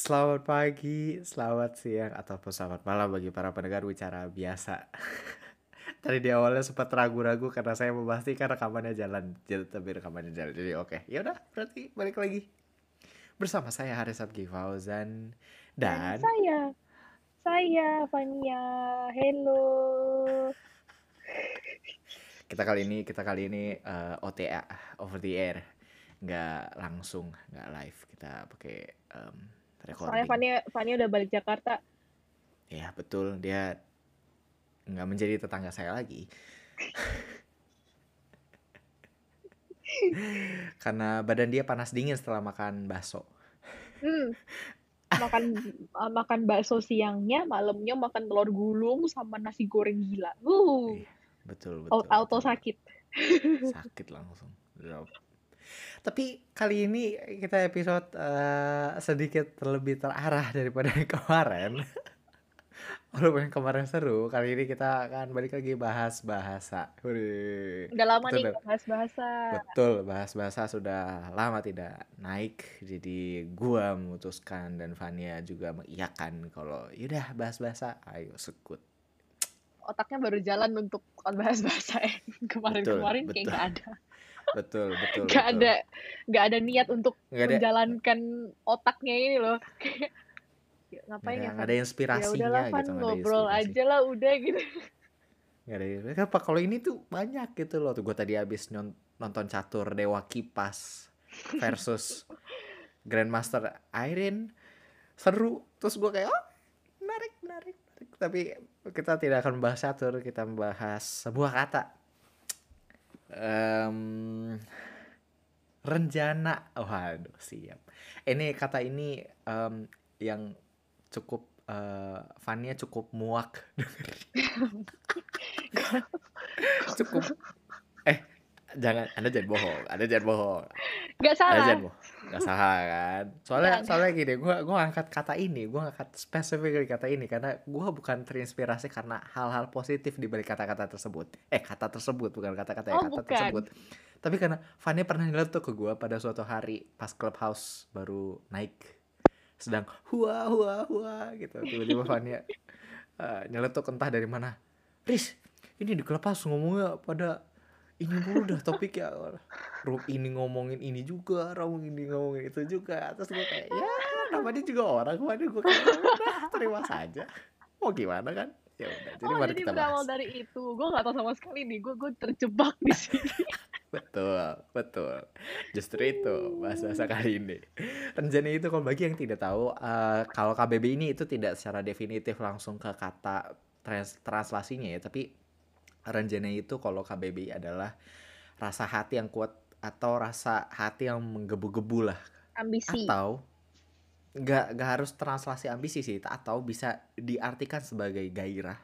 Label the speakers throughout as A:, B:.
A: Selamat pagi, selamat siang, ataupun selamat malam bagi para pendengar bicara biasa. Tadi di awalnya sempat ragu-ragu karena saya memastikan rekamannya jalan, jadi tapi rekamannya jalan. Jadi oke, ya udah berarti balik lagi bersama saya Haris Abgi Fauzan
B: Dan
A: dan
B: saya, saya Fania. Hello.
A: kita kali ini kita kali ini eh, OTA over the air, nggak langsung, nggak live. Kita pakai em,
B: Soalnya. Fania, Fania udah balik Jakarta.
A: Ya betul, dia nggak menjadi tetangga saya lagi. Karena badan dia panas dingin setelah makan bakso.
B: Hmm, makan uh, makan bakso siangnya, malamnya makan telur gulung sama nasi goreng gila. Uh,
A: Iya, betul betul
B: auto
A: betul.
B: sakit.
A: Sakit langsung. Drop. Tapi kali ini kita episode eh, sedikit lebih terarah daripada yang kemarin. Walaupun yang kemarin seru, kali ini kita akan balik lagi bahas bahasa. Wih,
B: Udah lama
A: itu
B: nih bahas bahasa.
A: Betul, bahas bahasa sudah lama tidak naik. Jadi gua memutuskan dan Fania juga mengiyakan kalau yaudah bahas bahasa, ayo sekut.
B: Otaknya baru jalan untuk bahas bahasa.
A: Betul,
B: Kemarin-kemarin kayak
A: betul.
B: nggak ada,
A: Betul, betul,
B: nggak
A: betul.
B: ada, nggak ada niat untuk
A: Nggak ada
B: menjalankan otaknya ini loh. Kayak "Ya, ngapain
A: ada
B: ya
A: nggak
B: Van?
A: ada
B: Ya
A: inspirasinya
B: udahlah Van,
A: gitu,
B: ngobrol
A: inspirasi.
B: aja lah udah gitu.
A: Nggak ada kenapa kalau ini tuh banyak gitu loh. Tuh gua tadi habis nonton catur Dewa Kipas versus Grandmaster Irene seru. Terus gua kayak oh menarik, menarik, menarik. Tapi kita tidak akan membahas catur, kita membahas sebuah kata. Em, Renjana, waduh siap. Ini kata ini em, yang cukup eh Fania cukup muak. Cukup. Eh jangan anda jangan bohong anda jangan bohong
B: Nggak
A: anda
B: salah.
A: jangan bohong nggak salah kan soalnya
B: Nggak.
A: soalnya gini gua gua angkat kata ini gua angkat spesifik kata ini karena gua bukan terinspirasi karena hal-hal positif di balik kata-kata tersebut eh kata tersebut bukan kata-kata ya
B: Oh
A: kata
B: bukan.
A: tersebut tapi karena Fania pernah nyeletuk ke gua pada suatu hari pas clubhouse baru naik sedang hua hua hua gitu tiba-tiba Fania eh, nyeletuk entah dari mana Riz ini di clubhouse ngomongnya pada ini mulu dah topik ya Rob ini ngomongin ini juga Rob ini ngomongin itu juga terus gue kayak ya namanya juga orang kemarin gue kayak "Ya udah terima saja mau gimana kan ya udah jadi
B: Oh
A: mari
B: jadi
A: kita
B: berawal
A: bahas
B: dari itu. Gue nggak tahu sama sekali nih. Gue gue terjebak di sini.
A: betul betul justru itu bahasa-bahasa kali ini Renjani itu kalau bagi yang tidak tahu eh, kalau KBB ini itu tidak secara definitif langsung ke kata trans translasinya ya tapi Renjani itu kalau KBB adalah rasa hati yang kuat atau rasa hati yang menggebu-gebu lah.
B: Ambisi.
A: atau nggak nggak harus translasi ambisi sih atau bisa diartikan sebagai gairah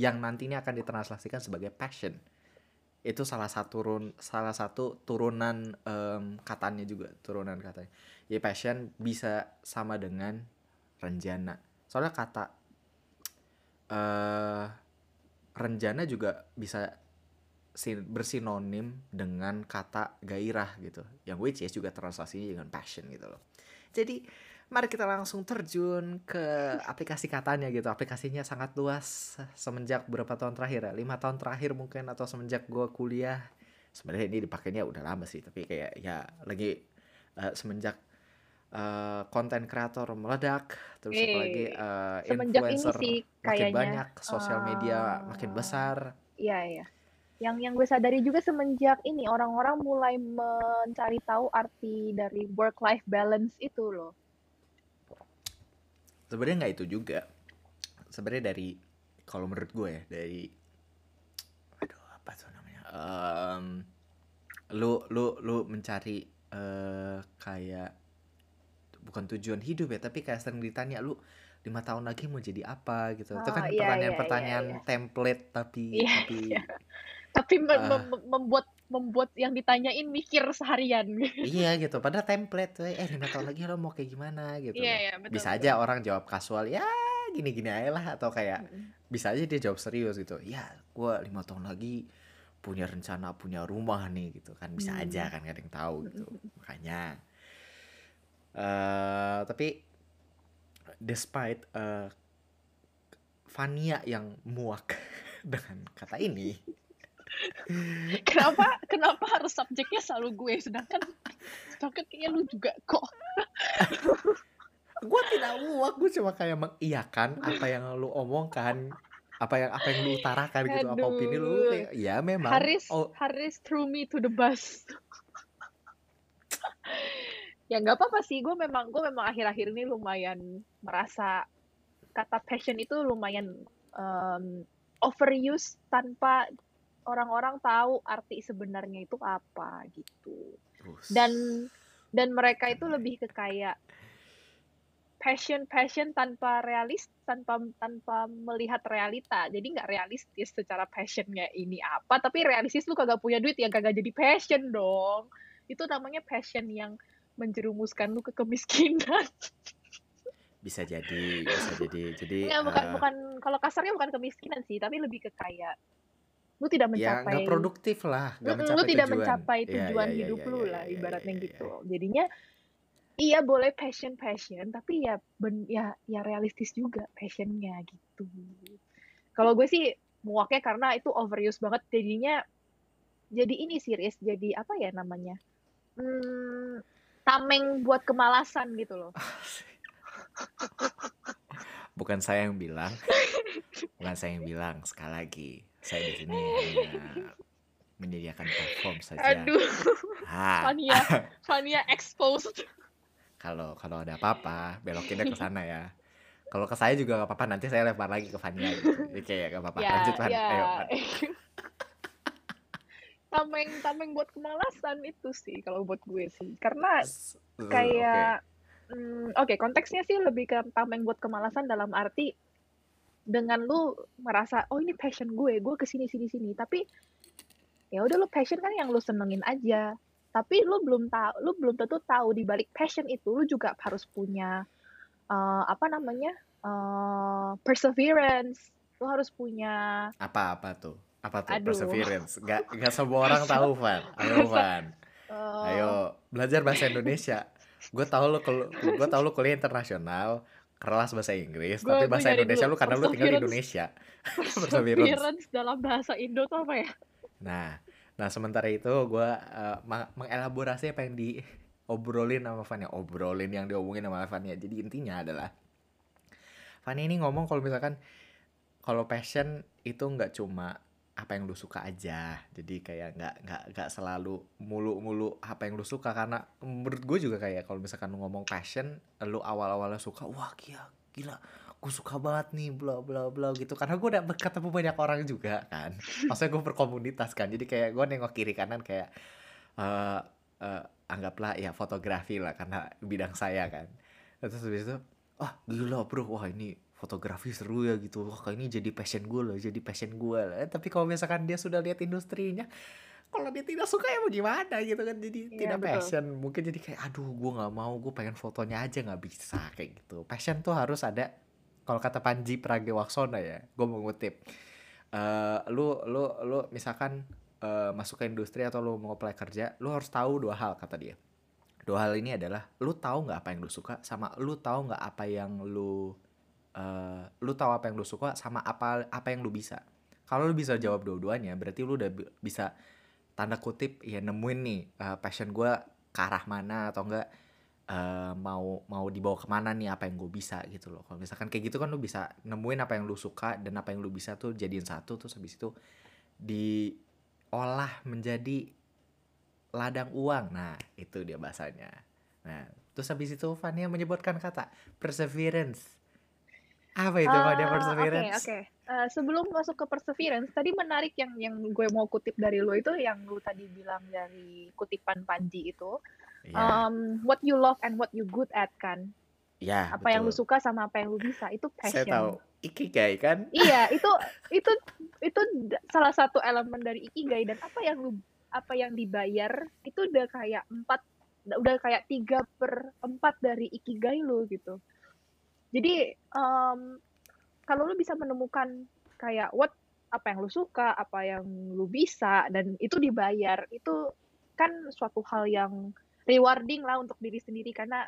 A: yang nantinya akan ditranslasikan sebagai passion. Itu salah satu turun salah satu turunan em, katanya juga turunan katanya. Ya passion bisa sama dengan renjana. Soalnya kata eh renjana juga bisa sin- bersinonim dengan kata gairah gitu yang which is juga translasinya dengan passion gitu loh. Jadi mari kita langsung terjun ke aplikasi katanya gitu. Aplikasinya sangat luas semenjak berapa tahun terakhir ya? Lima tahun terakhir mungkin atau semenjak gua kuliah. Sebenarnya ini dipakainya udah lama sih tapi kayak ya lagi eh, semenjak eh, konten kreator meledak terus apalagi
B: eh, semenjak ini
A: influencer
B: sih
A: makin
B: kayaknya.
A: banyak sosial media makin
B: eh,
A: besar
B: Iya iya. Yang yang gue sadari juga semenjak ini orang-orang mulai mencari tahu arti dari work life balance itu loh.
A: sebenarnya nggak itu juga sebenarnya dari kalau menurut gue ya dari aduh apa tuh namanya Em, lu lu lu mencari eh kayak bukan tujuan hidup ya tapi kayak sering ditanya lu lima tahun lagi mau jadi apa gitu itu
B: Ah
A: kan
B: iya iya iya
A: pertanyaan-pertanyaan
B: iya.
A: template tapi
B: Iya
A: tapi
B: iya. Tapi mem-
A: eh
B: mem- mem- membuat membuat yang ditanyain mikir seharian.
A: iya gitu padahal template eh lima tahun lagi lo mau kayak gimana gitu
B: Iya iya betul
A: bisa
B: betul.
A: aja orang jawab kasual ya gini-gini aja lah atau kayak
B: Mm-mm.
A: bisa aja dia jawab serius gitu ya gue lima tahun lagi punya rencana punya rumah nih gitu kan bisa aja
B: Hmm.
A: kan gak ada yang tahu gitu makanya eh tapi despite uh, Fania yang muak dengan kata ini.
B: Kenapa kenapa harus subjeknya selalu gue? Sedangkan sedangkan kayaknya lu juga kok.
A: Gue tidak muak gue cuma kayak mengiyakan apa yang lu omongkan apa yang apa yang lu utarakan gitu apa opini lu. Ya memang.
B: Haris oh. Haris threw me to the bus ya nggak apa-apa sih. Gue memang gue memang akhir-akhir ini lumayan merasa kata passion itu lumayan um, overuse tanpa orang-orang tahu arti sebenarnya itu apa gitu. Dan dan mereka itu lebih ke kayak passion passion tanpa realis tanpa tanpa melihat realita. Jadi nggak realistis secara passionnya ini apa. Tapi realistis lu kagak punya duit ya kagak jadi passion dong. Itu namanya passion yang menjerumuskan lu ke kemiskinan.
A: Bisa jadi bisa jadi. Jadi
B: ya, bukan uh, bukan. Kalau kasarnya bukan kemiskinan sih tapi lebih ke kayak lu tidak ya, mencapai
A: ya, produktif lah
B: lu, lu tidak tujuan. mencapai tujuan ya, ya, ya, hidup ya, lu ya, lah ya, ibaratnya ya, ya, gitu. jadinya iya boleh passion passion tapi ya ben, ya ya realistis juga passionnya gitu. Kalau gue sih muaknya karena itu overuse banget jadinya jadi ini series jadi apa ya namanya hmm, tameng buat kemalasan gitu loh.
A: Bukan saya yang bilang. Bukan saya yang bilang. Sekali lagi saya di sini hanya menyediakan platform saja.
B: Aduh. Ha. Fania. Fania exposed.
A: Kalau kalau ada apa-apa belokinnya ke sana ya. Kalau ke saya juga gak apa-apa. Nanti saya lempar lagi ke Fania gitu. Oke kayak gak apa-apa. Ya, lanjut Fan ya. ayo
B: tameng tameng buat kemalasan itu sih kalau buat gue sih. Karena kayak okay. mm, oke okay, konteksnya sih lebih ke tameng buat kemalasan dalam arti dengan lu merasa oh ini passion gue gue ke sini sini sini tapi ya udah lu passion kan yang lu senengin aja. Tapi lu belum tahu lu belum tentu tahu di balik passion itu lu juga harus punya uh, apa namanya uh, perseverance. Lu harus punya
A: apa apa tuh apa tuh? Aduh. perseverance. Gak gak semua orang tahu Van. Ayo Van. Uh, ayo belajar bahasa Indonesia. Gue tahu lu gue tahu lu kuliah internasional kelas bahasa Inggris gua, tapi bahasa Indonesia dulu. lu karena lu tinggal di Indonesia.
B: Perseverance. Dalam bahasa Indo tuh apa ya?
A: Nah Nah sementara itu gue uh, mengelaborasi apa yang diobrolin sama Fania obrolin yang diomongin sama Fania jadi intinya adalah Fania ini ngomong kalau misalkan kalau passion itu nggak cuma apa yang lu suka aja. Jadi kayak nggak nggak nggak selalu mulu-mulu apa yang lu suka. Karena menurut gue juga kayak kalau misalkan ngomong passion lu awal-awalnya suka wah gila gila gue suka banget nih bla bla bla gitu. Karena gue udah ketemu banyak orang juga kan. Maksudnya gue berkomunitas kan. Jadi kayak gue nengok kiri kanan kayak uh, uh, anggaplah ya fotografi lah karena bidang saya kan. Terus habis itu oh, gila bro. Wah ini fotografi seru ya gitu. Wah ini jadi passion gue loh jadi passion gue lah. Eh, tapi kalau misalkan dia sudah lihat industrinya kalau dia tidak suka ya bagaimana gitu kan? Jadi yeah, tidak betul. passion. Mungkin jadi kayak aduh gue nggak mau gue pengen fotonya aja nggak bisa kayak gitu. Passion tuh harus ada kalau kata Panji Pragiwaksono ya gue mau ngutip uh, lu lu lu misalkan uh, masuk ke industri atau lu mau apply kerja lu harus tahu dua hal kata dia. Dua hal ini adalah lu tahu nggak apa yang lu suka sama lu tahu nggak apa yang lu uh, lu tahu apa yang lu suka sama apa apa yang lu bisa. Kalau lu bisa jawab dua-duanya berarti lu udah bisa tanda kutip ya nemuin nih uh, passion gue ke arah mana atau enggak uh, mau mau dibawa ke mana nih apa yang gue bisa gitu loh. Kalau misalkan kayak gitu kan lu bisa nemuin apa yang lu suka dan apa yang lu bisa tuh jadiin satu terus habis itu diolah menjadi ladang uang. Nah itu dia bahasanya. Nah terus habis itu Fania menyebutkan kata perseverance apa itu uh, perseverance?
B: Oke okay. Okay. Uh, eh, sebelum masuk ke perseverance, tadi menarik yang yang gue mau kutip dari lo itu yang lu tadi bilang dari kutipan Panji itu yeah. um, what you love and what you good at kan
A: Ya,
B: apa betul. yang lu suka sama apa yang lu bisa itu passion.
A: Saya tahu ikigai kan?
B: Iya, itu itu itu salah satu elemen dari ikigai dan apa yang lu apa yang dibayar itu udah kayak empat udah kayak tiga per empat dari ikigai lu gitu. Jadi um, kalau lu bisa menemukan kayak what apa yang lu suka, apa yang lu bisa dan itu dibayar itu kan suatu hal yang rewarding lah untuk diri sendiri. Karena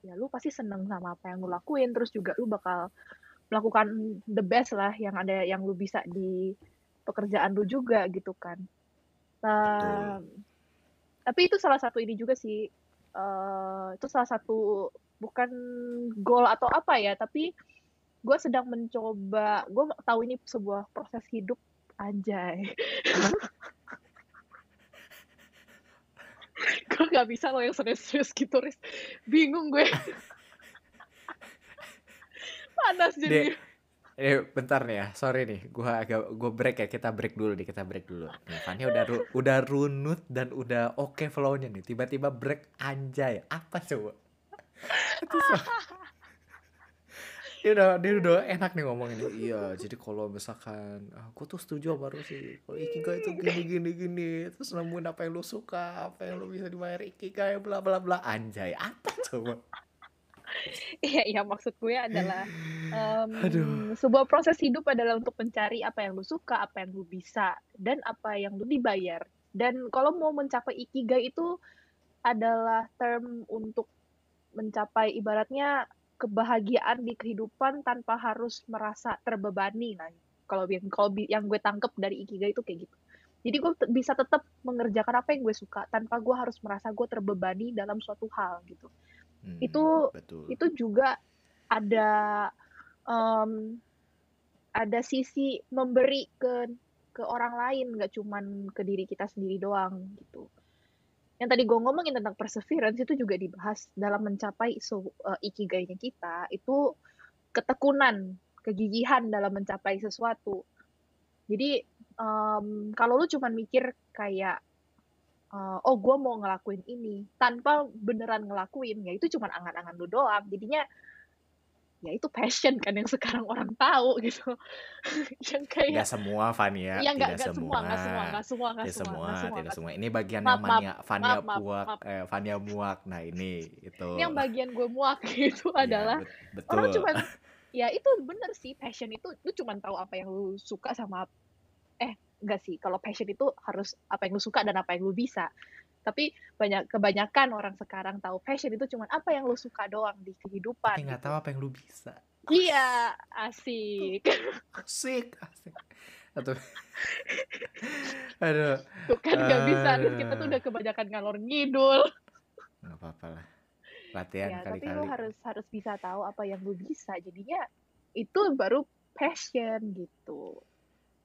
B: ya lu pasti seneng sama apa yang lu lakuin terus juga lu bakal melakukan the best lah yang ada yang lu bisa di pekerjaan lu juga gitu kan. Nah, tapi itu salah satu ini juga sih. Uh, itu salah satu bukan goal atau apa ya tapi gue sedang mencoba gue tahu ini sebuah proses hidup anjay. Gue gak bisa loh yang serius-serius gitu Riz. Bingung gue. Panas jadi
A: Eh, bentar nih ya, sorry nih, gua agak gua break ya, kita break dulu nih, kita break dulu. Nih, Fania udah ru, udah runut dan udah oke okay flow-nya nih, tiba-tiba break anjay, apa coba? Dia udah dia udah enak nih ngomong ini. Iya jadi kalau misalkan aku tuh setuju baru sih. Kalau ikigai itu gini gini gini. Terus nemuin apa yang lu suka apa yang lu bisa dibayar ikigai bla bla bla. Anjay apa coba?
B: Iya, iya maksud gue adalah um, sebuah proses hidup adalah untuk mencari apa yang lu suka, apa yang lu bisa, dan apa yang lu dibayar. Dan kalau mau mencapai ikigai itu adalah term untuk mencapai ibaratnya kebahagiaan di kehidupan tanpa harus merasa terbebani. Nah kalau yang kalau yang gue tangkep dari ikigai itu kayak gitu. Jadi gue bisa tetap mengerjakan apa yang gue suka tanpa gue harus merasa gue terbebani dalam suatu hal gitu. Hmm, itu betul. itu juga ada um, ada sisi memberi ke ke orang lain nggak cuman ke diri kita sendiri doang gitu yang tadi gue ngomongin tentang perseverance itu juga dibahas dalam mencapai so, uh, ikigainya kita itu ketekunan kegigihan dalam mencapai sesuatu. Jadi um, kalau lu cuma mikir kayak uh, oh gue mau ngelakuin ini tanpa beneran ngelakuin ya itu cuma angan-angan lu doang. Jadinya ya itu passion kan yang sekarang orang tahu gitu.
A: Yang kayak nggak semua Fania. Ya
B: nggak semua semua. nggak semua nggak semua
A: nggak semua, semua, semua tidak semua. ini bagian maaf, yang mania Fania maaf, muak maaf. Eh, Fania muak. Nah ini itu
B: ini yang bagian gue muak itu ya, adalah betul. orang cuma ya itu bener sih passion itu lu cuma tahu apa yang lu suka sama eh enggak sih kalau passion itu harus apa yang lu suka dan apa yang lu bisa tapi banyak kebanyakan orang sekarang tahu passion itu cuma apa yang lu suka doang di kehidupan
A: tapi nggak gitu. tahu apa yang lu bisa.
B: Iya asik.
A: Asik asik. Atau aduh
B: tuh kan nggak bisa nih kita tuh udah kebanyakan ngalor ngidul.
A: Nggak apa-apa lah. Latihan ya, kali-kali tapi
B: lu harus harus bisa tahu apa yang lu bisa. Jadinya itu baru passion gitu.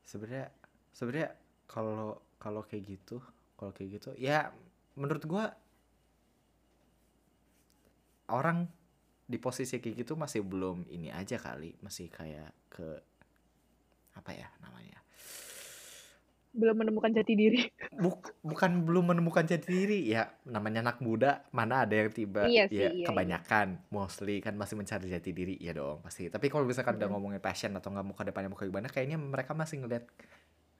A: Sebenarnya sebenarnya kalau kalau kayak gitu kalau kayak gitu ya menurut gua orang di posisi kayak gitu masih belum ini aja kali masih kayak ke apa ya namanya
B: belum menemukan jati diri
A: Buk, bukan belum menemukan jati diri ya namanya anak muda mana ada yang tiba iya sih, ya iya, iya. kebanyakan iya. mostly kan masih mencari jati diri ya dong pasti tapi kalau misalkan mm -hmm. udah ngomongin passion atau nggak mau ke depannya mau ke gimana kayaknya mereka masih ngeliat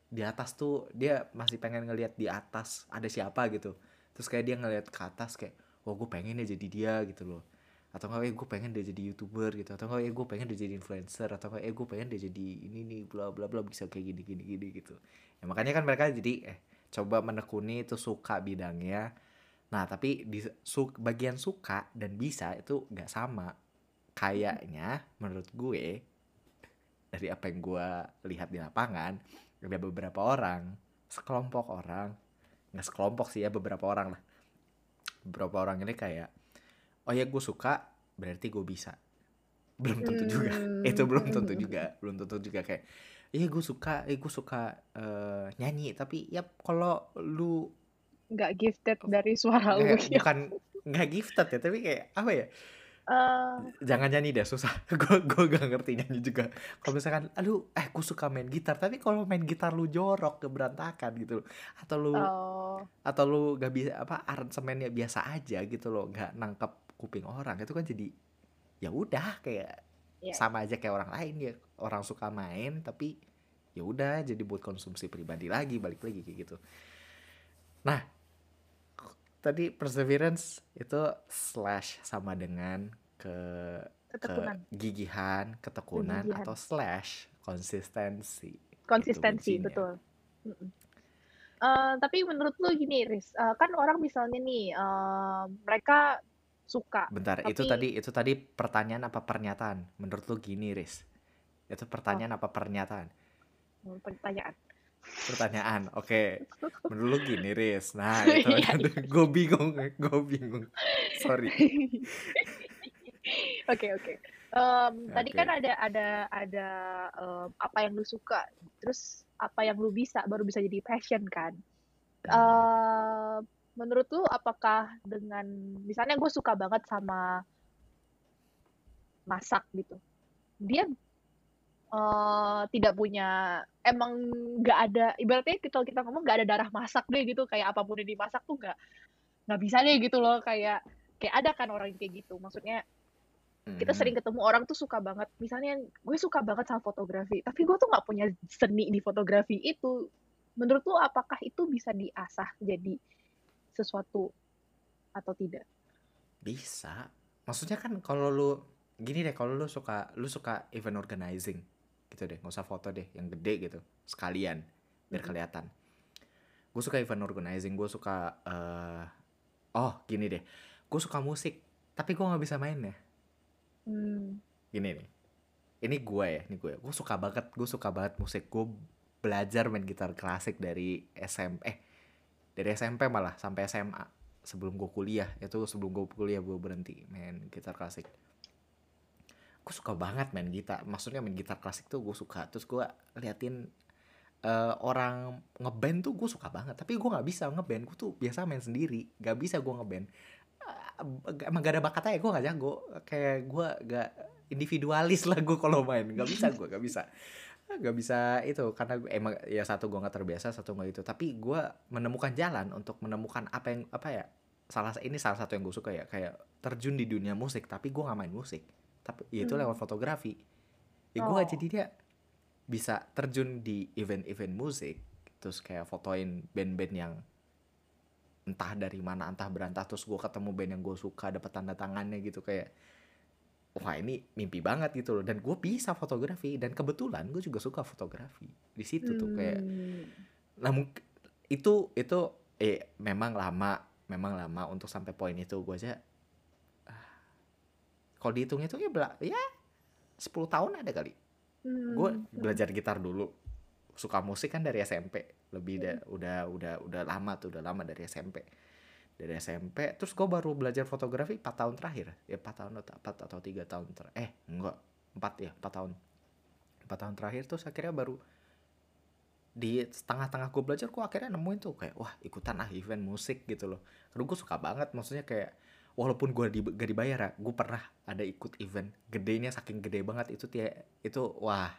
A: di atas tuh dia masih pengen ngelihat di atas ada siapa gitu terus kayak dia ngelihat ke atas kayak wah gue pengen ya jadi dia gitu loh. Atau enggak eh gue pengen dia jadi youtuber gitu. Atau enggak eh gue pengen dia jadi influencer atau enggak eh gue pengen dia jadi ini nih bla bla bla bisa kayak gini gini gini gitu. Ya makanya kan mereka jadi eh coba menekuni itu suka bidangnya. Nah tapi di su, bagian suka dan bisa itu nggak sama. Kayaknya menurut gue dari apa yang gue lihat di lapangan ada beberapa orang sekelompok orang nggak sekelompok sih ya beberapa orang lah beberapa orang ini kayak oh ya gue suka berarti gue bisa belum tentu juga hmm. itu belum tentu juga belum tentu juga kayak iya gue suka eh gue suka uh, nyanyi tapi ya kalau lu
B: nggak gifted dari suara lu
A: ya. bukan nggak gifted ya tapi kayak apa ya Uh, jangan nyanyi deh susah. Gue gue gak ngerti nyanyi juga. Kalau misalkan aduh eh gue suka main gitar. Tapi kalau main gitar lu jorok ke berantakan gitu atau lu oh. atau lu gak bisa apa aransemennya biasa aja gitu loh gak nangkep kuping orang itu kan jadi ya udah kayak yeah. sama aja kayak orang lain. Ya orang suka main tapi ya udah jadi buat konsumsi pribadi lagi balik lagi kayak gitu. Nah tadi perseverance itu slash sama dengan ke ketekunan. kegigihan, ketekunan kegigihan. atau slash konsistensi.
B: Konsistensi betul. Uh, tapi menurut lu gini, Riz, uh, kan orang misalnya nih uh, mereka suka
A: Bentar, itu
B: tapi
A: tadi itu tadi pertanyaan apa pernyataan? Menurut lu gini, Riz. Itu
B: oh
A: pertanyaan apa pernyataan?
B: pertanyaan
A: Pertanyaan. Oke. Menurut lu gini, Riz. Nah, itu
B: Iya, iya.
A: gue bingung, gue bingung. Sorry.
B: Oke oke. Em, tadi
A: Oke.
B: kan ada ada ada em, apa yang lu suka, terus apa yang lu bisa baru bisa jadi passion kan. Eh, menurut lu apakah dengan misalnya gue suka banget sama masak gitu, dia eh, tidak punya emang nggak ada ibaratnya kita kita ngomong nggak ada darah masak deh gitu kayak apa pun yang dimasak tuh nggak nggak bisa deh gitu loh kayak kayak ada kan orang yang kayak gitu. Maksudnya kita
A: Mhm.
B: sering ketemu orang tuh suka banget. Misalnya gue suka banget sama fotografi tapi gue tuh nggak punya seni di fotografi itu. Menurut lu apakah itu bisa diasah jadi sesuatu atau tidak?
A: Bisa. Maksudnya kan kalau lu gini deh, kalau lu suka lu suka event organizing gitu deh, nggak usah foto deh, yang gede gitu, sekalian biar kelihatan. Gue suka event organizing, gue suka eh oh gini deh, gue suka musik, tapi gue nggak bisa main ya.
B: Hmm.
A: Gini nih, ini gue ya, ini gue. Gue suka banget, gue suka banget musik. Gue belajar main gitar klasik dari SMP, eh dari SMP malah sampai SMA sebelum gue kuliah itu sebelum gue kuliah gue berhenti main gitar klasik gue suka banget main gitar. Maksudnya main gitar klasik tuh gue suka. Terus gue liatin eh, orang ngeband tuh gue suka banget. Tapi gue nggak bisa ngeband. Gue tuh biasa main sendiri. Gak bisa gue ngeband. Eh, emang gak ada bakat aja. Gue gak jago. Kayak gue gak individualis lah gue kalau main. Gak bisa gue gak bisa. Gak bisa itu. Karena gue emang ya satu gue nggak terbiasa satu nggak itu. Tapi gue menemukan jalan untuk menemukan apa yang apa ya salah ini salah satu yang gue suka ya. Kayak terjun di dunia musik tapi gue nggak main musik tapi ya itu
B: Hmm.
A: lewat fotografi ya gue
B: Oh.
A: jadi dia bisa terjun di event-event musik terus kayak fotoin band-band yang entah dari mana entah berantah terus gue ketemu band yang gue suka dapat tanda tangannya gitu kayak wah ini mimpi banget gitu loh dan gue bisa fotografi dan kebetulan gue juga suka fotografi di situ tuh kayak
B: Hmm.
A: mungkin itu itu eh memang lama memang lama untuk sampai poin itu gue aja kalau dihitung itu ya bela- ya 10 tahun ada kali. Gue
B: Hmm.
A: belajar gitar dulu. Suka musik kan dari SMP lebih da- udah udah udah lama tuh udah lama dari SMP dari SMP terus gue baru belajar fotografi 4 tahun terakhir. Ya 4 tahun atau 4 atau 3 tahun ter eh enggak 4 ya 4 tahun. 4 tahun terakhir terus akhirnya baru di setengah-tengah gue belajar gue akhirnya nemuin tuh kayak wah ikutan ah event musik gitu loh. Karena gue suka banget. Maksudnya kayak walaupun gue di, gak dibayar ya gue pernah ada ikut event gedenya saking gede banget itu dia itu wah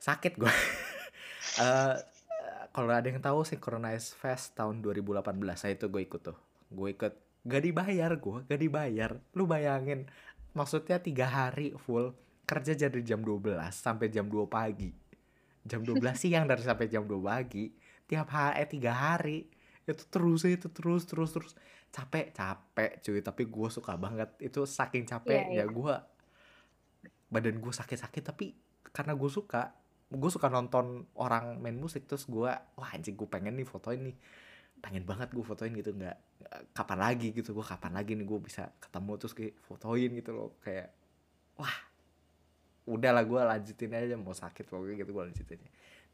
A: sakit gue Eh, kalau ada yang tahu Synchronize Fest tahun 2018 saya itu gue ikut tuh. Gue ikut gak dibayar gue gak dibayar. Lu bayangin maksudnya tiga hari full kerja dari jam 12 sampai jam 2 pagi. Jam 12 siang dari sampai jam 2 pagi tiap hari eh tiga hari. Itu terus itu terus terus terus capek capek cuy tapi gue suka banget. Itu saking capek
B: Iya,
A: ya
B: iya.
A: gue badan gue sakit-sakit tapi karena gue suka gue suka nonton orang main musik terus gue wah anjing gue pengen nih fotoin nih. Pengen banget gue fotoin gitu nggak kapan lagi? Gitu gue kapan lagi nih gue bisa ketemu terus kayak fotoin gitu loh. Kayak wah udahlah gue lanjutin aja mau sakit pokoknya gitu gue lanjutin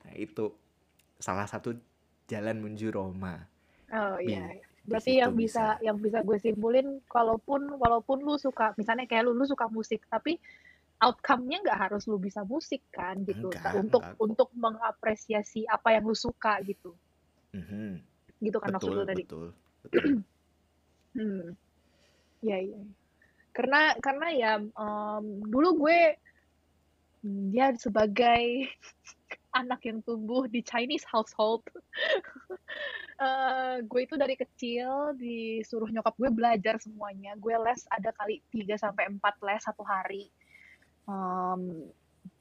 A: nah itu salah satu jalan menuju Roma.
B: Oh iya.
A: di
B: Berarti
A: situ
B: yang bisa. yang bisa gue simpulin kalaupun walaupun lu suka misalnya kayak lu lu suka musik tapi outcome-nya nggak harus lu bisa musik kan gitu.
A: Enggak,
B: untuk
A: enggak.
B: untuk mengapresiasi apa yang lu suka gitu.
A: Mhm,
B: gitu kan maksud
A: betul
B: lu tadi.
A: betul betul.
B: Hmm. Ya iya. Karena karena ya em, dulu gue hmm, ya sebagai anak yang tumbuh di Chinese household. Eh gue itu dari kecil disuruh nyokap gue belajar semuanya. Gue les ada kali 3 sampai 4 les satu hari. Em,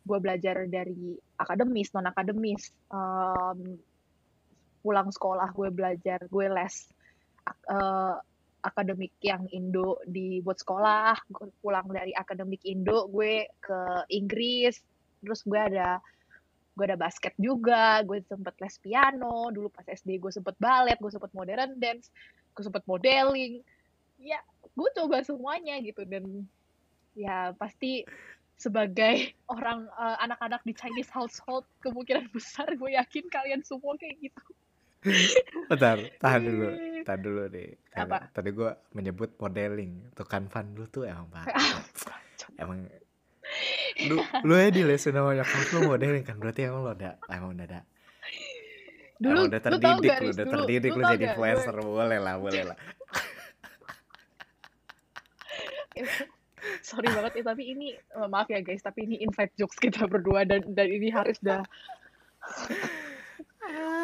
B: gue belajar dari akademis non akademis Em, pulang sekolah gue belajar gue les eh, akademik yang Indo di buat sekolah pulang dari akademik Indo gue ke Inggris. Terus gue ada gue ada basket juga gue sempet les piano dulu pas SD gue sempet ballet gue sempet modern dance gue sempet modeling ya gue coba semuanya gitu dan ya pasti sebagai orang eh, anak-anak di Chinese household kemungkinan besar gue yakin kalian semua kayak gitu
A: Bentar, tahan dulu. Tahan dulu deh.
B: Apa?
A: Tadi gue menyebut modeling. Tuh kan Van lu tuh emang parah. emang lu lu ya di lesin sama nyokap lu modeling kan? Berarti emang lo udah emang udah ada.
B: Dulu
A: emang udah terdidik lu udah terdidik lu jadi
B: gak, gue-
A: influencer. Boleh lah boleh lah.
B: Sorry banget ya tapi ini eh, maaf ya guys tapi ini inside jokes kita berdua dan dan ini harus dah.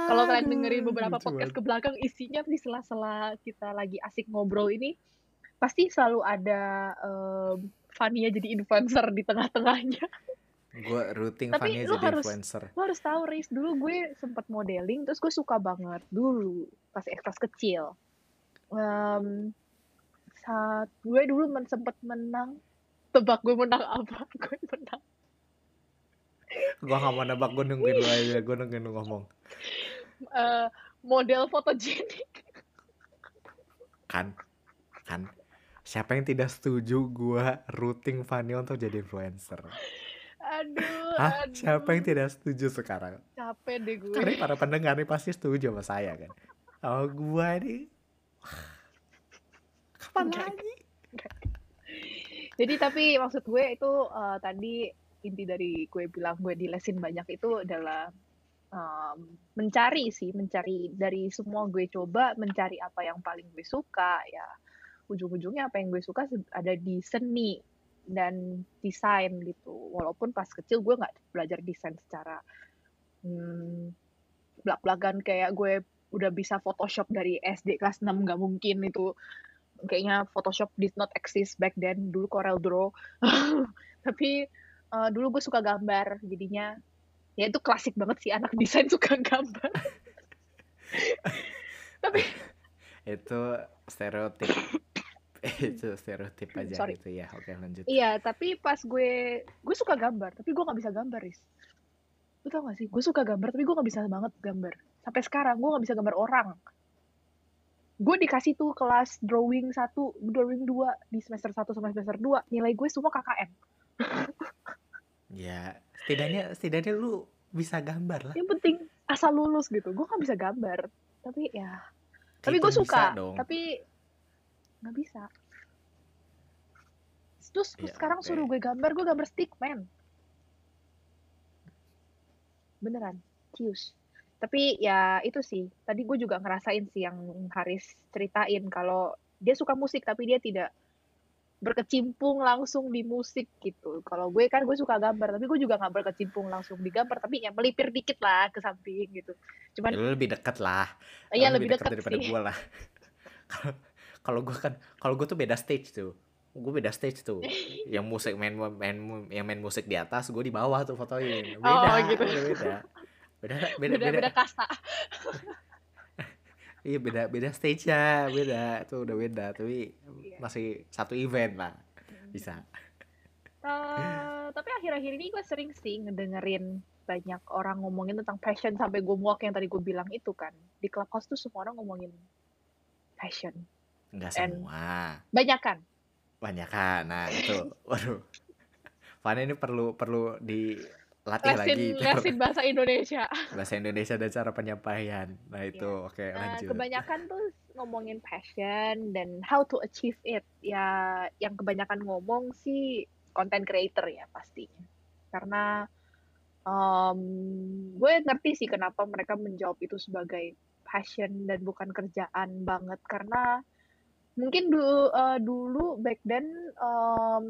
B: Kalau kalian dengerin beberapa
A: Lucu
B: podcast ke belakang isinya di sela-sela kita lagi asik ngobrol ini pasti selalu ada um, Fania jadi influencer di tengah-tengahnya.
A: Gue routing
B: Tapi
A: Fania jadi
B: harus-
A: influencer.
B: lo harus tahu Riz dulu gue sempet modeling terus gue suka banget dulu pas kelas kecil. Em, saat gue dulu men sempet menang tebak gue menang apa? Gue menang.
A: Gue gak mau nebak gue nungguin lu aja gue nungguin lu ngomong.
B: Eh, model fotogenik.
A: Kan kan siapa yang tidak setuju gue routing Fania untuk jadi influencer
B: aduh
A: Hah?
B: aduh
A: Siapa yang tidak setuju sekarang?
B: capek deh gue
A: Karena para pendengar nih pasti setuju sama saya kan. Kalau gue nih, kapan
B: Enggak.
A: lagi?
B: Jadi tapi maksud gue itu eh, tadi inti dari gue bilang gue dilesin banyak itu adalah em, mencari sih, mencari dari semua gue coba mencari apa yang paling gue suka ya ujung-ujungnya apa yang gue suka ada di seni dan desain gitu. Walaupun pas kecil gue nggak belajar desain secara hmm, belak-belakan kayak gue udah bisa Photoshop dari SD kelas 6 nggak mungkin itu. Kayaknya Photoshop did not exist back then. Dulu Corel Draw. Tapi eh, dulu gue suka gambar. Jadinya ya itu klasik banget sih. Anak desain suka gambar. Tapi
A: Itu stereotip. itu stereotip aja
B: Sorry.
A: gitu ya. Oke lanjut.
B: iya tapi pas gue gue suka gambar tapi gue nggak bisa gambar Riz lu tau gak sih gue suka gambar tapi gue nggak bisa banget gambar sampai sekarang gue nggak bisa gambar orang gue dikasih tuh kelas drawing satu drawing dua di semester 1 sama semester 2 nilai gue semua KKM
A: Ya, setidaknya setidaknya lu bisa gambar lah.
B: yang penting asal lulus gitu gue nggak bisa gambar tapi ya tapi gue suka
A: bisa dong.
B: tapi nggak bisa terus
A: Ya,
B: sekarang
A: oke.
B: suruh gue gambar gue gambar stickman beneran cius tapi ya itu sih tadi gue juga ngerasain sih yang Haris ceritain kalau dia suka musik tapi dia tidak berkecimpung langsung di musik gitu kalau gue kan gue suka gambar tapi gue juga nggak berkecimpung langsung di gambar tapi ya melipir dikit lah ke samping gitu cuman
A: Ya, lebih dekat lah.
B: Iya
A: Lu
B: lebih dekat
A: daripada
B: sih.
A: gue lah. Kalau gue kan kalau gue tuh beda stage tuh. Gue beda stage tuh. Yang musik main main yang main musik di atas, gue di bawah tuh fotoin. Beda,
B: Oh, gitu.
A: beda, beda. Beda, beda,
B: Beda
A: beda.
B: kasta.
A: Iya beda, beda stage-nya, beda. Tuh udah beda, tapi
B: Iya.
A: masih satu event lah. Bisa.
B: Eh, tapi akhir-akhir ini gue sering sih ngedengerin banyak orang ngomongin tentang passion sampai gue muak yang tadi gue bilang itu kan di clubhouse tuh semua orang ngomongin passion
A: Enggak
B: And-
A: semua.
B: banyak kan
A: Banyak kan. Nah, itu. Waduh. Fana ini perlu perlu dilatih
B: lesin
A: lagi
B: lesin bahasa Indonesia
A: bahasa Indonesia dan cara penyampaian. Nah, itu oke
B: Nah,
A: lanjut.
B: kebanyakan tuh ngomongin passion dan how to achieve it ya yang kebanyakan ngomong sih content creator ya pastinya karena em, gue ngerti sih kenapa mereka menjawab itu sebagai passion dan bukan kerjaan banget karena mungkin dulu dulu back then em,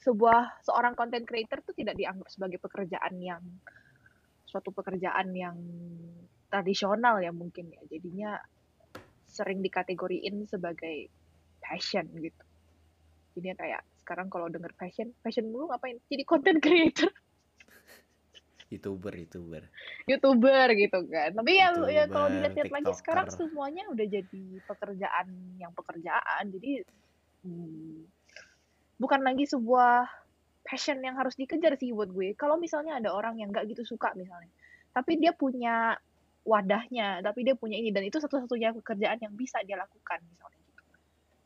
B: sebuah seorang content creator tuh tidak dianggap sebagai pekerjaan yang suatu pekerjaan yang tradisional ya mungkin ya. Jadinya sering dikategoriin sebagai passion gitu. Jadinya kayak sekarang kalau denger passion passion dulu ngapain? Jadi content creator
A: youtuber youtuber.
B: Youtuber gitu kan. Tapi ya ya kalau
A: YouTuber,
B: dilihat lagi sekarang semuanya udah jadi pekerjaan yang pekerjaan. Jadi hmm, bukan lagi sebuah passion yang harus dikejar sih buat gue. Kalau misalnya ada orang yang nggak gitu suka misalnya tapi dia punya wadahnya tapi dia punya ini dan itu satu-satunya pekerjaan yang bisa dia lakukan misalnya gitu.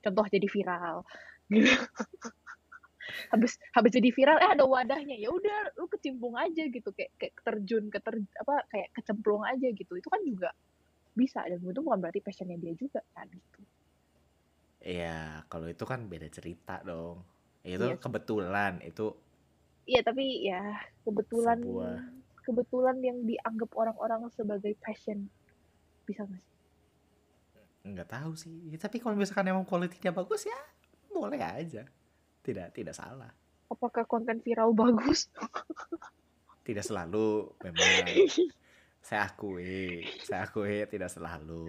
B: Contoh jadi viral. gitu habis habis jadi viral eh ada wadahnya. Ya udah lu kecimpung aja gitu. Kayak kayak terjun ke ter apa kayak kecemplung aja gitu. Itu kan juga bisa. Dan itu bukan berarti passionnya dia juga kan gitu.
A: Iya, kalau itu kan beda cerita dong. Itu
B: iya.
A: kebetulan, itu
B: iya tapi ya kebetulan
A: sebuah.
B: kebetulan yang dianggap orang-orang sebagai passion. Bisa nggak sih?
A: Nggak tahu sih. Ya, tapi kalau misalkan emang kualitinya bagus ya boleh aja. Tidak, tidak salah.
B: apakah konten viral bagus
A: Tidak selalu memang saya akui, saya akui tidak selalu.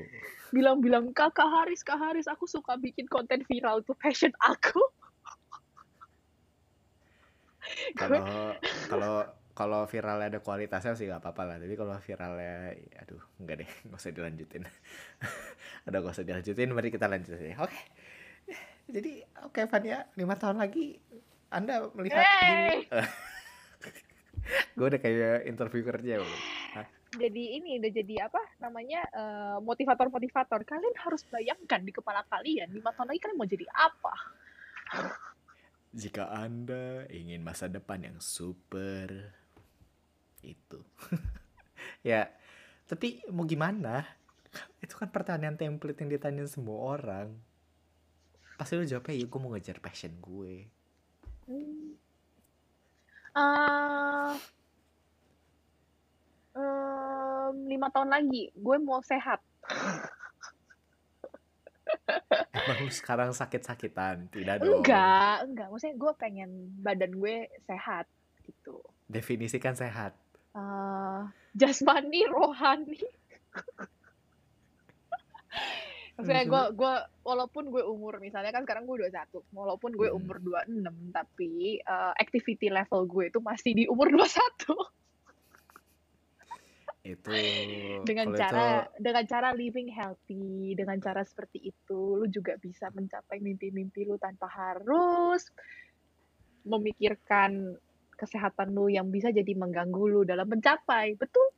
B: bilang-bilang kakak Haris kak Haris aku suka bikin konten viral itu passion aku
A: Kalau kalau kalau viralnya ada kualitasnya sih nggak apa-apa lah. Tapi kalau viralnya, aduh, enggak deh, nggak usah dilanjutin. Ada nggak usah dilanjutin, mari kita lanjut aja. Oke. Jadi, oke Fania, lima tahun lagi Anda melihat diri.
B: hey
A: Gue udah kayak interview kerja. Hah?
B: jadi ini udah jadi apa namanya eh, motivator-motivator kalian harus bayangkan di kepala kalian lima tahun lagi kalian mau jadi apa
A: Jika Anda ingin masa depan yang super, itu. ya, tapi mau gimana? Itu kan pertanyaan template yang ditanyain semua orang. Pasti lu jawabnya, ya gue mau ngejar passion gue.
B: Ah, em, lima tahun lagi gue mau sehat
A: Emang lu sekarang sakit-sakitan? Tidak dong.
B: enggak enggak maksudnya gue pengen badan gue sehat gitu
A: Definisikan sehat.
B: Eh, jasmani rohani maksudnya gue gue walaupun gue umur misalnya kan sekarang gue 21 walaupun gue
A: hmm,
B: umur 26 tapi eh, activity level gue itu masih di umur 21
A: itu
B: dengan
A: kalau itu
B: cara dengan cara living healthy dengan cara seperti itu lu juga bisa mencapai mimpi-mimpi lu tanpa harus memikirkan kesehatan lu yang bisa jadi mengganggu lu dalam mencapai. Betul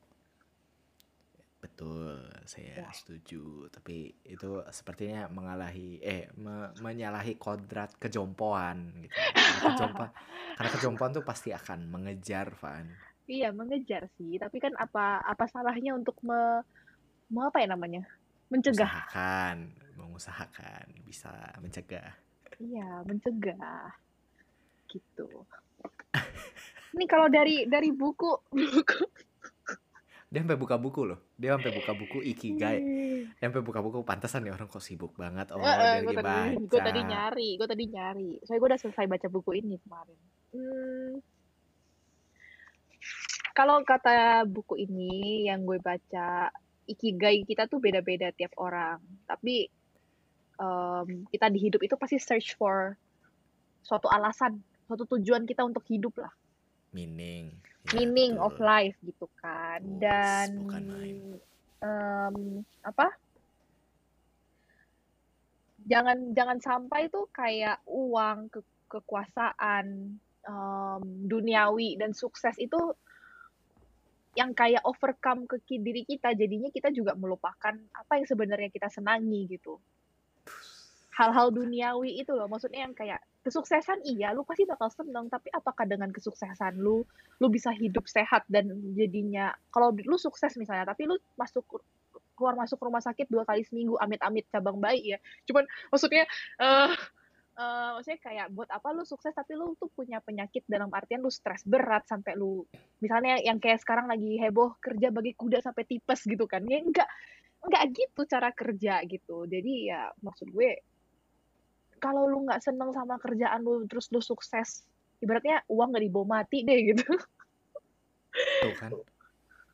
A: betul, saya
B: ya
A: setuju. Tapi itu sepertinya mengalahi, eh, me- menyalahi kodrat kejompoan gitu. Karena kejompa, karena kejompoan tuh pasti akan mengejar, Van.
B: iya mengejar sih tapi kan apa apa salahnya untuk me, me apa ya namanya mencegah
A: Usahakan, mengusahakan bisa mencegah.
B: iya mencegah gitu ini kalau dari dari buku buku
A: Dia sampai buka buku loh. Dia sampai buka buku Ikigai. Dia sampai buka buku pantesan ya orang kok sibuk banget. Oh, dia
B: gue
A: lagi
B: tadi gue tadi nyari, gue tadi nyari. Soalnya gue udah selesai baca buku ini kemarin. Hmm, kalau kata buku ini yang gue baca, ikigai kita tuh beda-beda tiap orang. Tapi em, kita di hidup itu pasti search for suatu alasan, suatu tujuan kita untuk hidup lah.
A: Meaning. Ya,
B: Meaning of life gitu kan. Dan em, apa? jangan jangan sampai tuh kayak uang ke, kekuasaan em, duniawi dan sukses itu yang kayak overcome ke diri kita jadinya kita juga melupakan apa yang sebenarnya kita senangi gitu hal-hal duniawi itu loh. Maksudnya yang kayak kesuksesan iya lu pasti bakal seneng tapi apakah dengan kesuksesan lu lu bisa hidup sehat dan jadinya kalau lu sukses misalnya tapi lu masuk keluar masuk rumah sakit dua kali seminggu amit-amit cabang bayi ya. Cuman maksudnya eh eh, maksudnya kayak buat apa lu sukses tapi lu tuh punya penyakit dalam artian lu stres berat sampai lu misalnya yang kayak sekarang lagi heboh kerja bagi kuda sampai tipes gitu kan. Ya enggak enggak gitu cara kerja gitu. Jadi ya maksud gue kalau lu nggak seneng sama kerjaan lu terus lu sukses ibaratnya uang nggak dibawa mati deh gitu
A: Tuh kan.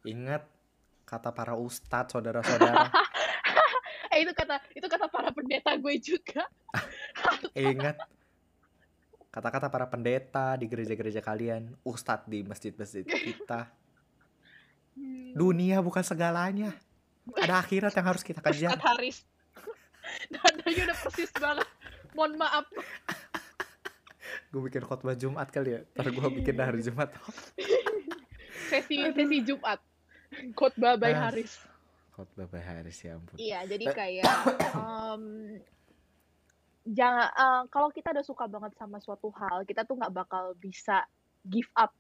A: Ingat kata para ustadz, saudara-saudara.
B: eh itu kata itu kata para pendeta gue juga
A: Ingat kata-kata para pendeta di gereja-gereja kalian, ustadz di masjid-masjid kita.
B: Hmm,
A: Dunia bukan segalanya. Ada akhirat yang harus kita
B: Ustadz
A: kejar.
B: Haris nadanya udah persis banget mohon maaf
A: Gue bikin khotbah Jumat kali ya. Ntar gue bikin hari Jumat.
B: sesi sesi Jumat khotbah by
A: Ah,
B: Haris
A: khotbah Bay Haris ya ampun.
B: iya jadi
A: Eh,
B: kayak em, jangan uh, kalau kita udah suka banget sama suatu hal kita tuh nggak bakal bisa give up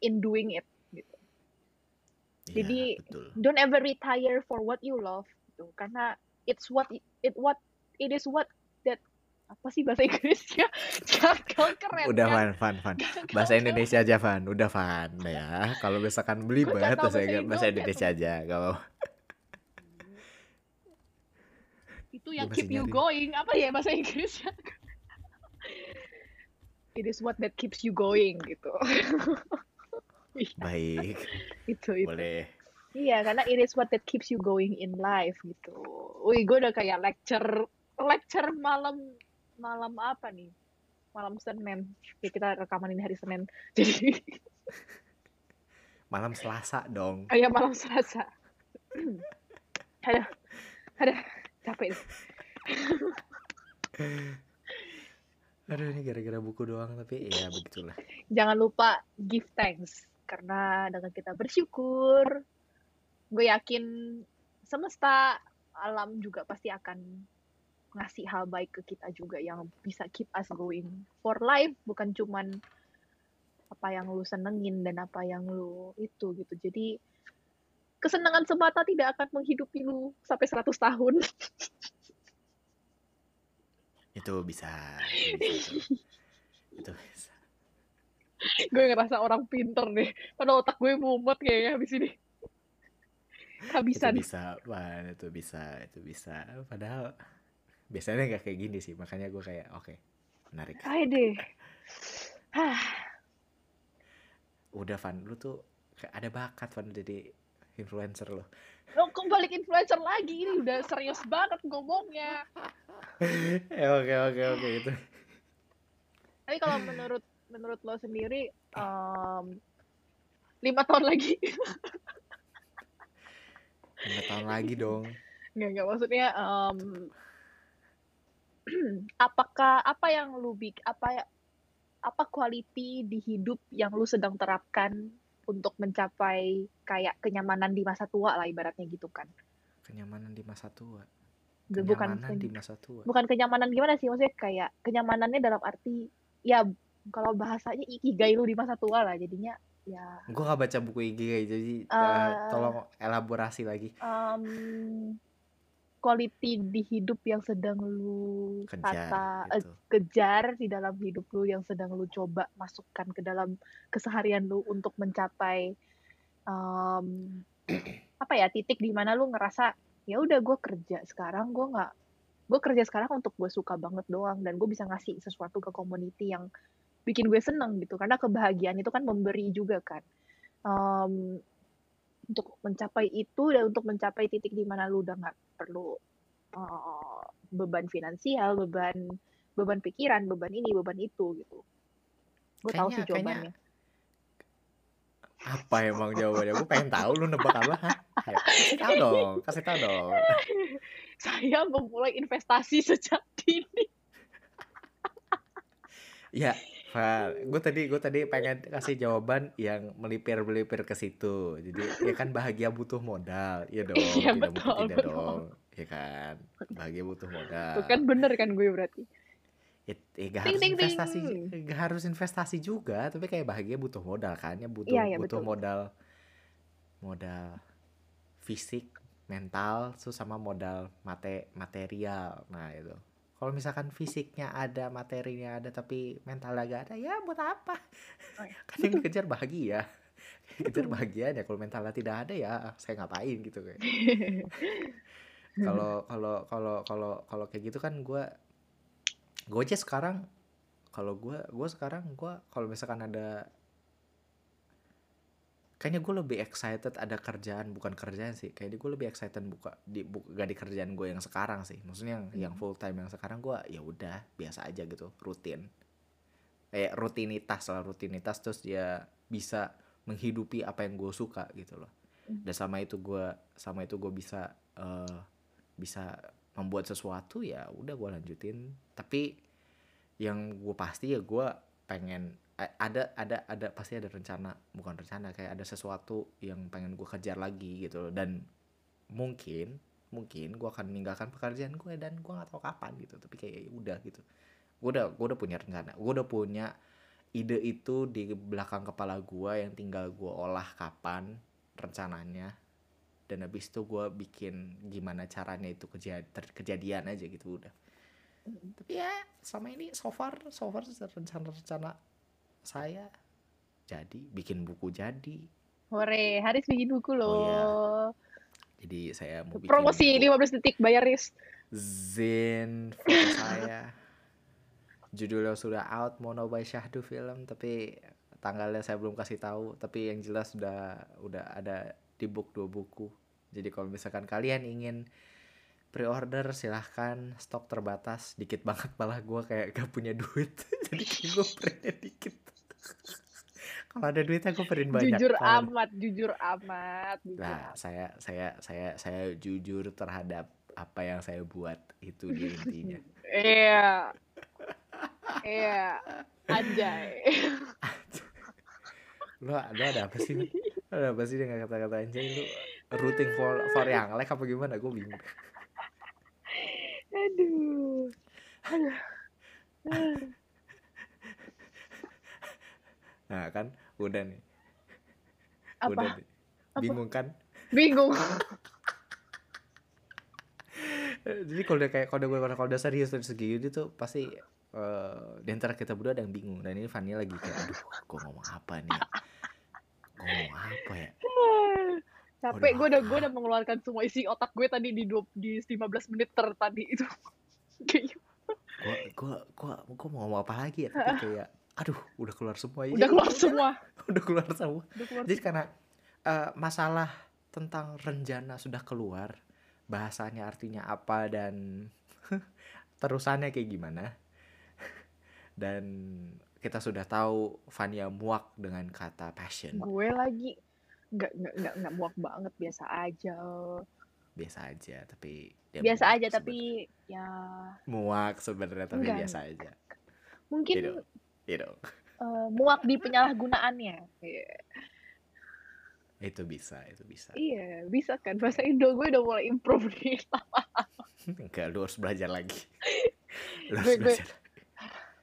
B: in doing it gitu
A: Iya,
B: jadi
A: betul.
B: don't ever retire for what you love gitu karena it's what it what it is what apa sih bahasa Inggrisnya? Gagal keren
A: Udah
B: kan?
A: Van, Van.
B: gagal
A: Bahasa Indonesia aja Van, udah Van ya. Kalau misalkan belibet
B: tahu
A: bahasa
B: bahasa
A: Inggris- bahasa
B: Indo
A: Indonesia aja. Kalau
B: itu yang keep you going. Apa ya bahasa Inggrisnya? It is what that keeps you going gitu. Iya,
A: Baik,
B: itu itu.
A: Boleh.
B: Iya, karena it is what that keeps you going in life gitu. Wih, gue udah kayak lecture lecture malam malam apa nih? Malam Senin. Ya kita rekaman ini hari Senin. Jadi
A: Malam Selasa dong.
B: kayak malam Selasa. Aduh, aduh, capek.
A: Aduh ini gara-gara buku doang tapi ya begitulah.
B: Jangan lupa give thanks karena dengan kita bersyukur, gue yakin semesta alam juga pasti akan ngasih hal baik ke kita juga yang bisa keep us going for life bukan cuman apa yang lu senengin dan apa yang lu itu gitu jadi kesenangan semata tidak akan menghidupi lu sampai 100 tahun
A: Itu bisa. Itu bisa. Itu
B: gue ngerasa orang pinter deh padahal otak gue mumet kayaknya habis ini
A: Itu
B: habisan
A: bisa, Van. Itu bisa, itu bisa. Padahal biasanya nggak kayak gini sih. Makanya gue kayak oke, menarik.
B: ayo deh
A: Udah Van, lu tuh kayak ada bakat Van jadi influencer lo.
B: lo kok balik influencer lagi ini udah serius banget ngomongnya
A: Eh, oke oke oke itu.
B: tapi kalau menurut menurut lo sendiri em, lima tahun lagi
A: Lima tahun lagi dong.
B: nggak nggak maksudnya em, apakah apa yang lu bik apa ya apa quality di hidup yang lu sedang terapkan untuk mencapai kayak kenyamanan di masa tua lah ibaratnya gitu kan
A: Kenyamanan di masa tua.
B: bukan
A: Kenyamanan di masa tua.
B: bukan kenyamanan gimana sih maksudnya kayak kenyamanannya dalam arti ya kalau bahasanya ikigai lu di masa tua lah jadinya ya
A: Gue gak baca buku Ikigai jadi Eh. tolong elaborasi lagi.
B: em quality di hidup yang sedang lu
A: Kejar
B: tata eh,
A: gitu.
B: kejar di dalam hidup lu yang sedang lu coba masukkan ke dalam keseharian lu untuk mencapai em, apa ya titik di mana lu ngerasa ya udah gue kerja sekarang gue nggak gue kerja sekarang untuk gue suka banget doang dan gue bisa ngasih sesuatu ke community yang bikin gue seneng gitu karena kebahagiaan itu kan memberi juga kan Em, untuk mencapai itu dan untuk mencapai titik di mana lu udah nggak perlu eh, beban finansial beban beban pikiran beban ini beban itu gitu gue tahu sih
A: Kayaknya- kayaknya-
B: jawabannya
A: Apa emang jawabannya? Gue pengen tahu lu nebak apa? Hah? Ayo, kasih tahu dong, kasih tahu dong.
B: saya memulai investasi sejak dini
A: Ya, Val, gue tadi gue tadi pengen kasih jawaban yang melipir-melipir ke situ. Jadi ya kan bahagia butuh modal, iya dong.
B: Iya,
A: tidak
B: betul,
A: mungkin tidak
B: betul.
A: dong, ya kan. Bahagia butuh modal.
B: kan bener kan gue berarti
A: Ya, ya gak harus
B: ting.
A: investasi, gak harus investasi juga, tapi kayak bahagia butuh modal kan, ya butuh
B: Iya, iya,
A: butuh
B: betul.
A: modal, modal fisik, mental, terus sama modal mate material. Nah itu. Kalau misalkan fisiknya ada, materinya ada, tapi mentalnya gak ada, ya buat apa?
B: Oh, iya.
A: Kan yang dikejar bahagia. Kejar bahagianya. Kalau mentalnya tidak ada ya, saya ngapain gitu kayak. Kalau kalau kalau kalau kalau kayak gitu kan gue gue aja sekarang kalau gue gue sekarang gue kalau misalkan ada kayaknya gue lebih excited ada kerjaan bukan kerjaan sih. Kayaknya gue lebih excited buka di bu, gak di kerjaan gue yang sekarang sih. Maksudnya yang yang
B: Hmm.
A: full time yang sekarang gue ya udah biasa aja gitu rutin. Kayak rutinitas lah rutinitas terus dia bisa menghidupi apa yang gue suka gitu loh.
B: Hmm.
A: dan sama itu gue sama itu gue bisa eh, bisa membuat sesuatu ya udah gue lanjutin. Tapi yang gue pasti ya gue pengen ada ada ada pasti ada rencana bukan rencana kayak ada sesuatu yang pengen gue kejar lagi gitu loh. Dan mungkin mungkin gue akan meninggalkan pekerjaan gue dan gue nggak tahu kapan gitu. Tapi kayak ya udah gitu. Gue udah gue udah punya rencana. Gue udah punya ide itu di belakang kepala gue yang tinggal gue olah kapan rencananya. Dan habis itu gue bikin gimana caranya itu kejadian kejadian aja gitu udah. Tapi ya sama ini so far so far rencana-rencana saya jadi bikin buku jadi
B: Hore, Haris bikin buku loh.
A: Oh, iya. jadi saya mau bikin
B: Promosi
A: buku
B: 15 detik bayar Riz.
A: Zin foto saya judulnya sudah out Mono by Syahdu film tapi tanggalnya saya belum kasih tahu tapi yang jelas sudah udah ada di book dua buku jadi kalau misalkan kalian ingin pre-order silahkan stok terbatas dikit banget malah gue kayak gak punya duit jadi gue printnya dikit kalau ada duitnya gue print banyak
B: Jujur
A: Kalau-
B: amat, jujur amat. jujur
A: Nah, saya saya saya saya jujur terhadap apa yang saya buat itu dia intinya.
B: Iya. Iya. Anjay.
A: Lo ada ada apa sih? Lo? Lo Ada apa sih dengan kata-kata anjay lu rooting for for yang like apa gimana? Gue bingung.
B: Aduh.
A: Nah, kan udah nih.
B: Apa?
A: Udah nih.
B: Apa?
A: Bingung kan?
B: Bingung.
A: Jadi kalau udah kayak kalau udah kalau udah serius dari segi itu tuh pasti eh di antara kita berdua ada yang bingung dan ini Fanny lagi kayak aduh gue ngomong apa nih gue ngomong apa ya
B: Capek. Gue udah gue udah mengeluarkan semua isi otak gue tadi di dua, di 15 menit ter tadi itu. Kayak
A: gue gue gue gue mau ngomong apa lagi ya? Tapi kayak aduh udah keluar semua ya
B: udah keluar semua.
A: udah keluar semua.
B: Udah keluar.
A: jadi karena eh, masalah tentang renjana sudah keluar bahasanya artinya apa dan terusannya kayak gimana. Dan kita sudah tahu Vania muak dengan kata passion.
B: Gue lagi nggak nggak nggak nggak muak banget biasa aja.
A: biasa aja tapi dia
B: Biasa aja
A: sebenarnya.
B: tapi ya
A: muak sebenarnya tapi
B: Enggak,
A: biasa aja
B: mungkin
A: Gitu. you know
B: eh, muak di penyalahgunaannya. Iya.
A: itu bisa itu bisa
B: Iya, bisa kan bahasa Indo gue udah mulai improve nih.
A: enggak lu harus belajar lagi lu
B: Gue-
A: harus
B: gue-
A: belajar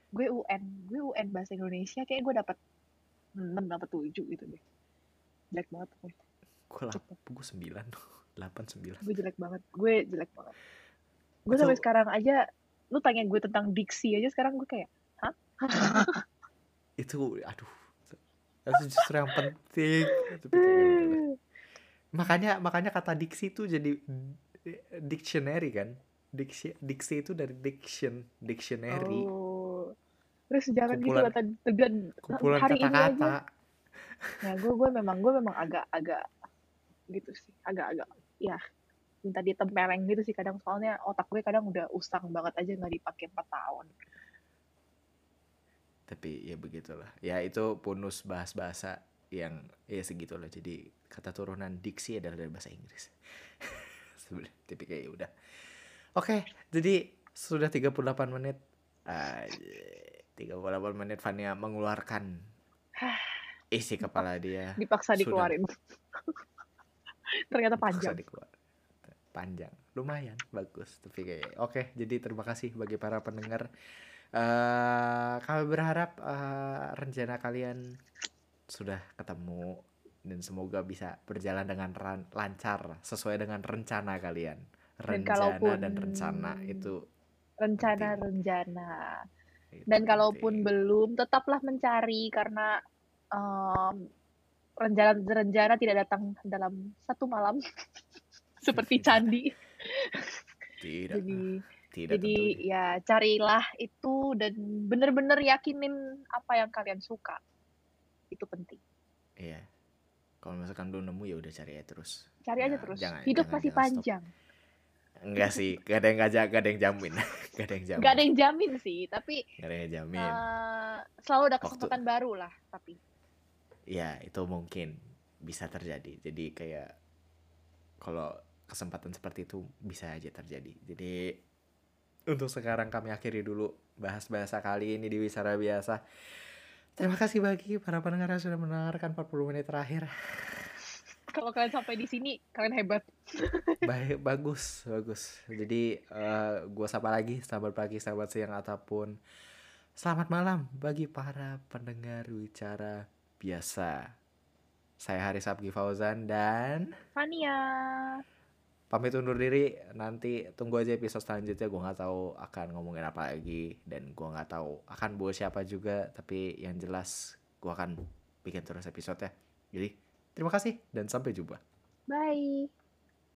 B: gue UN, gue UN bahasa Indonesia kayak gue dapat 6 dapat 7 gitu deh. Jelek banget gue.
A: gue lap gue sembilan. Delapan sembilan.
B: Gue jelek banget. Gue jelek banget. Gue sampai sekarang aja lu tanya gue tentang diksi aja sekarang gue kayak
A: itu aduh. Itu justru yang penting. Ya makanya makanya kata diksi itu jadi dictionary kan? Diksi diksi itu dari diction dictionary.
B: Oh. Terus jangan gitu
A: Kumpulan-
B: lah tadi tegan
A: kumpulan
B: hari ini aja.
A: kata-kata
B: Nah, gue gue memang gue memang agak-agak gitu sih, agak-agak ya minta ditempeleng gitu sih kadang. Soalnya otak gue kadang udah usang banget aja nggak dipakai 4 tahun.
A: tapi ya begitulah. Ya itu bonus bahas bahasa yang ya segitulah. Jadi kata turunan diksi adalah dari bahasa Inggris. Sebenarnya tapi kayak ya udah. Oke jadi sudah 38 menit. Aja, 38 menit Fania mengeluarkan isi kepala dia.
B: Dipaksa
A: Sudah.
B: dikeluarin. Ternyata panjang.
A: dikeluar. panjang. Lumayan. Bagus. Tapi kayak oke. Jadi terima kasih bagi para pendengar. Eh kami berharap eh, rencana kalian sudah ketemu. Dan semoga bisa berjalan dengan lancar. Sesuai dengan rencana kalian.
B: Dan
A: rencana
B: kalaupun-
A: dan rencana itu
B: Rencana-rencana.
A: itu
B: Dan kalaupun belum, tetaplah mencari. Karena em, rencana-rencana tidak datang dalam satu malam. Seperti candi.
A: tidak
B: Jadi
A: tidak
B: Jadi
A: tentunya.
B: ya carilah itu dan bener-bener yakinin apa yang kalian suka. Itu penting.
A: iya kalau misalkan belum nemu ya udah cari aja terus
B: Cari aja terus.
A: jangan-
B: Hidup
A: jangan- stop.
B: panjang.
A: enggak sih gak ada yang gak, gak ada yang jamin gak ada yang jamin
B: Gak ada yang jamin sih, tapi
A: Gak ada yang jamin
B: eh, selalu ada
A: Waktu-
B: kesempatan baru lah. Tapi
A: ya itu mungkin bisa terjadi. Jadi kayak kalau kesempatan seperti itu bisa aja terjadi. Jadi untuk sekarang kami akhiri dulu bahas bahasa kali ini di Wisara Biasa. Terima kasih bagi para pendengar yang sudah mendengarkan 40 menit terakhir.
B: Kalau kalian sampai di sini, kalian hebat.
A: Baik, bagus, bagus. Jadi uh, gua sapa lagi, selamat pagi, selamat siang ataupun selamat malam bagi para pendengar wicara biasa. Saya Haris Abgi Fauzan dan
B: Fania.
A: pamit undur diri. Nanti tunggu aja episode selanjutnya. Gua nggak tahu akan ngomongin apa lagi dan gua nggak tahu akan bawa siapa juga. Tapi yang jelas gua akan bikin terus episode ya. Jadi terima kasih dan sampai jumpa.
B: Bye.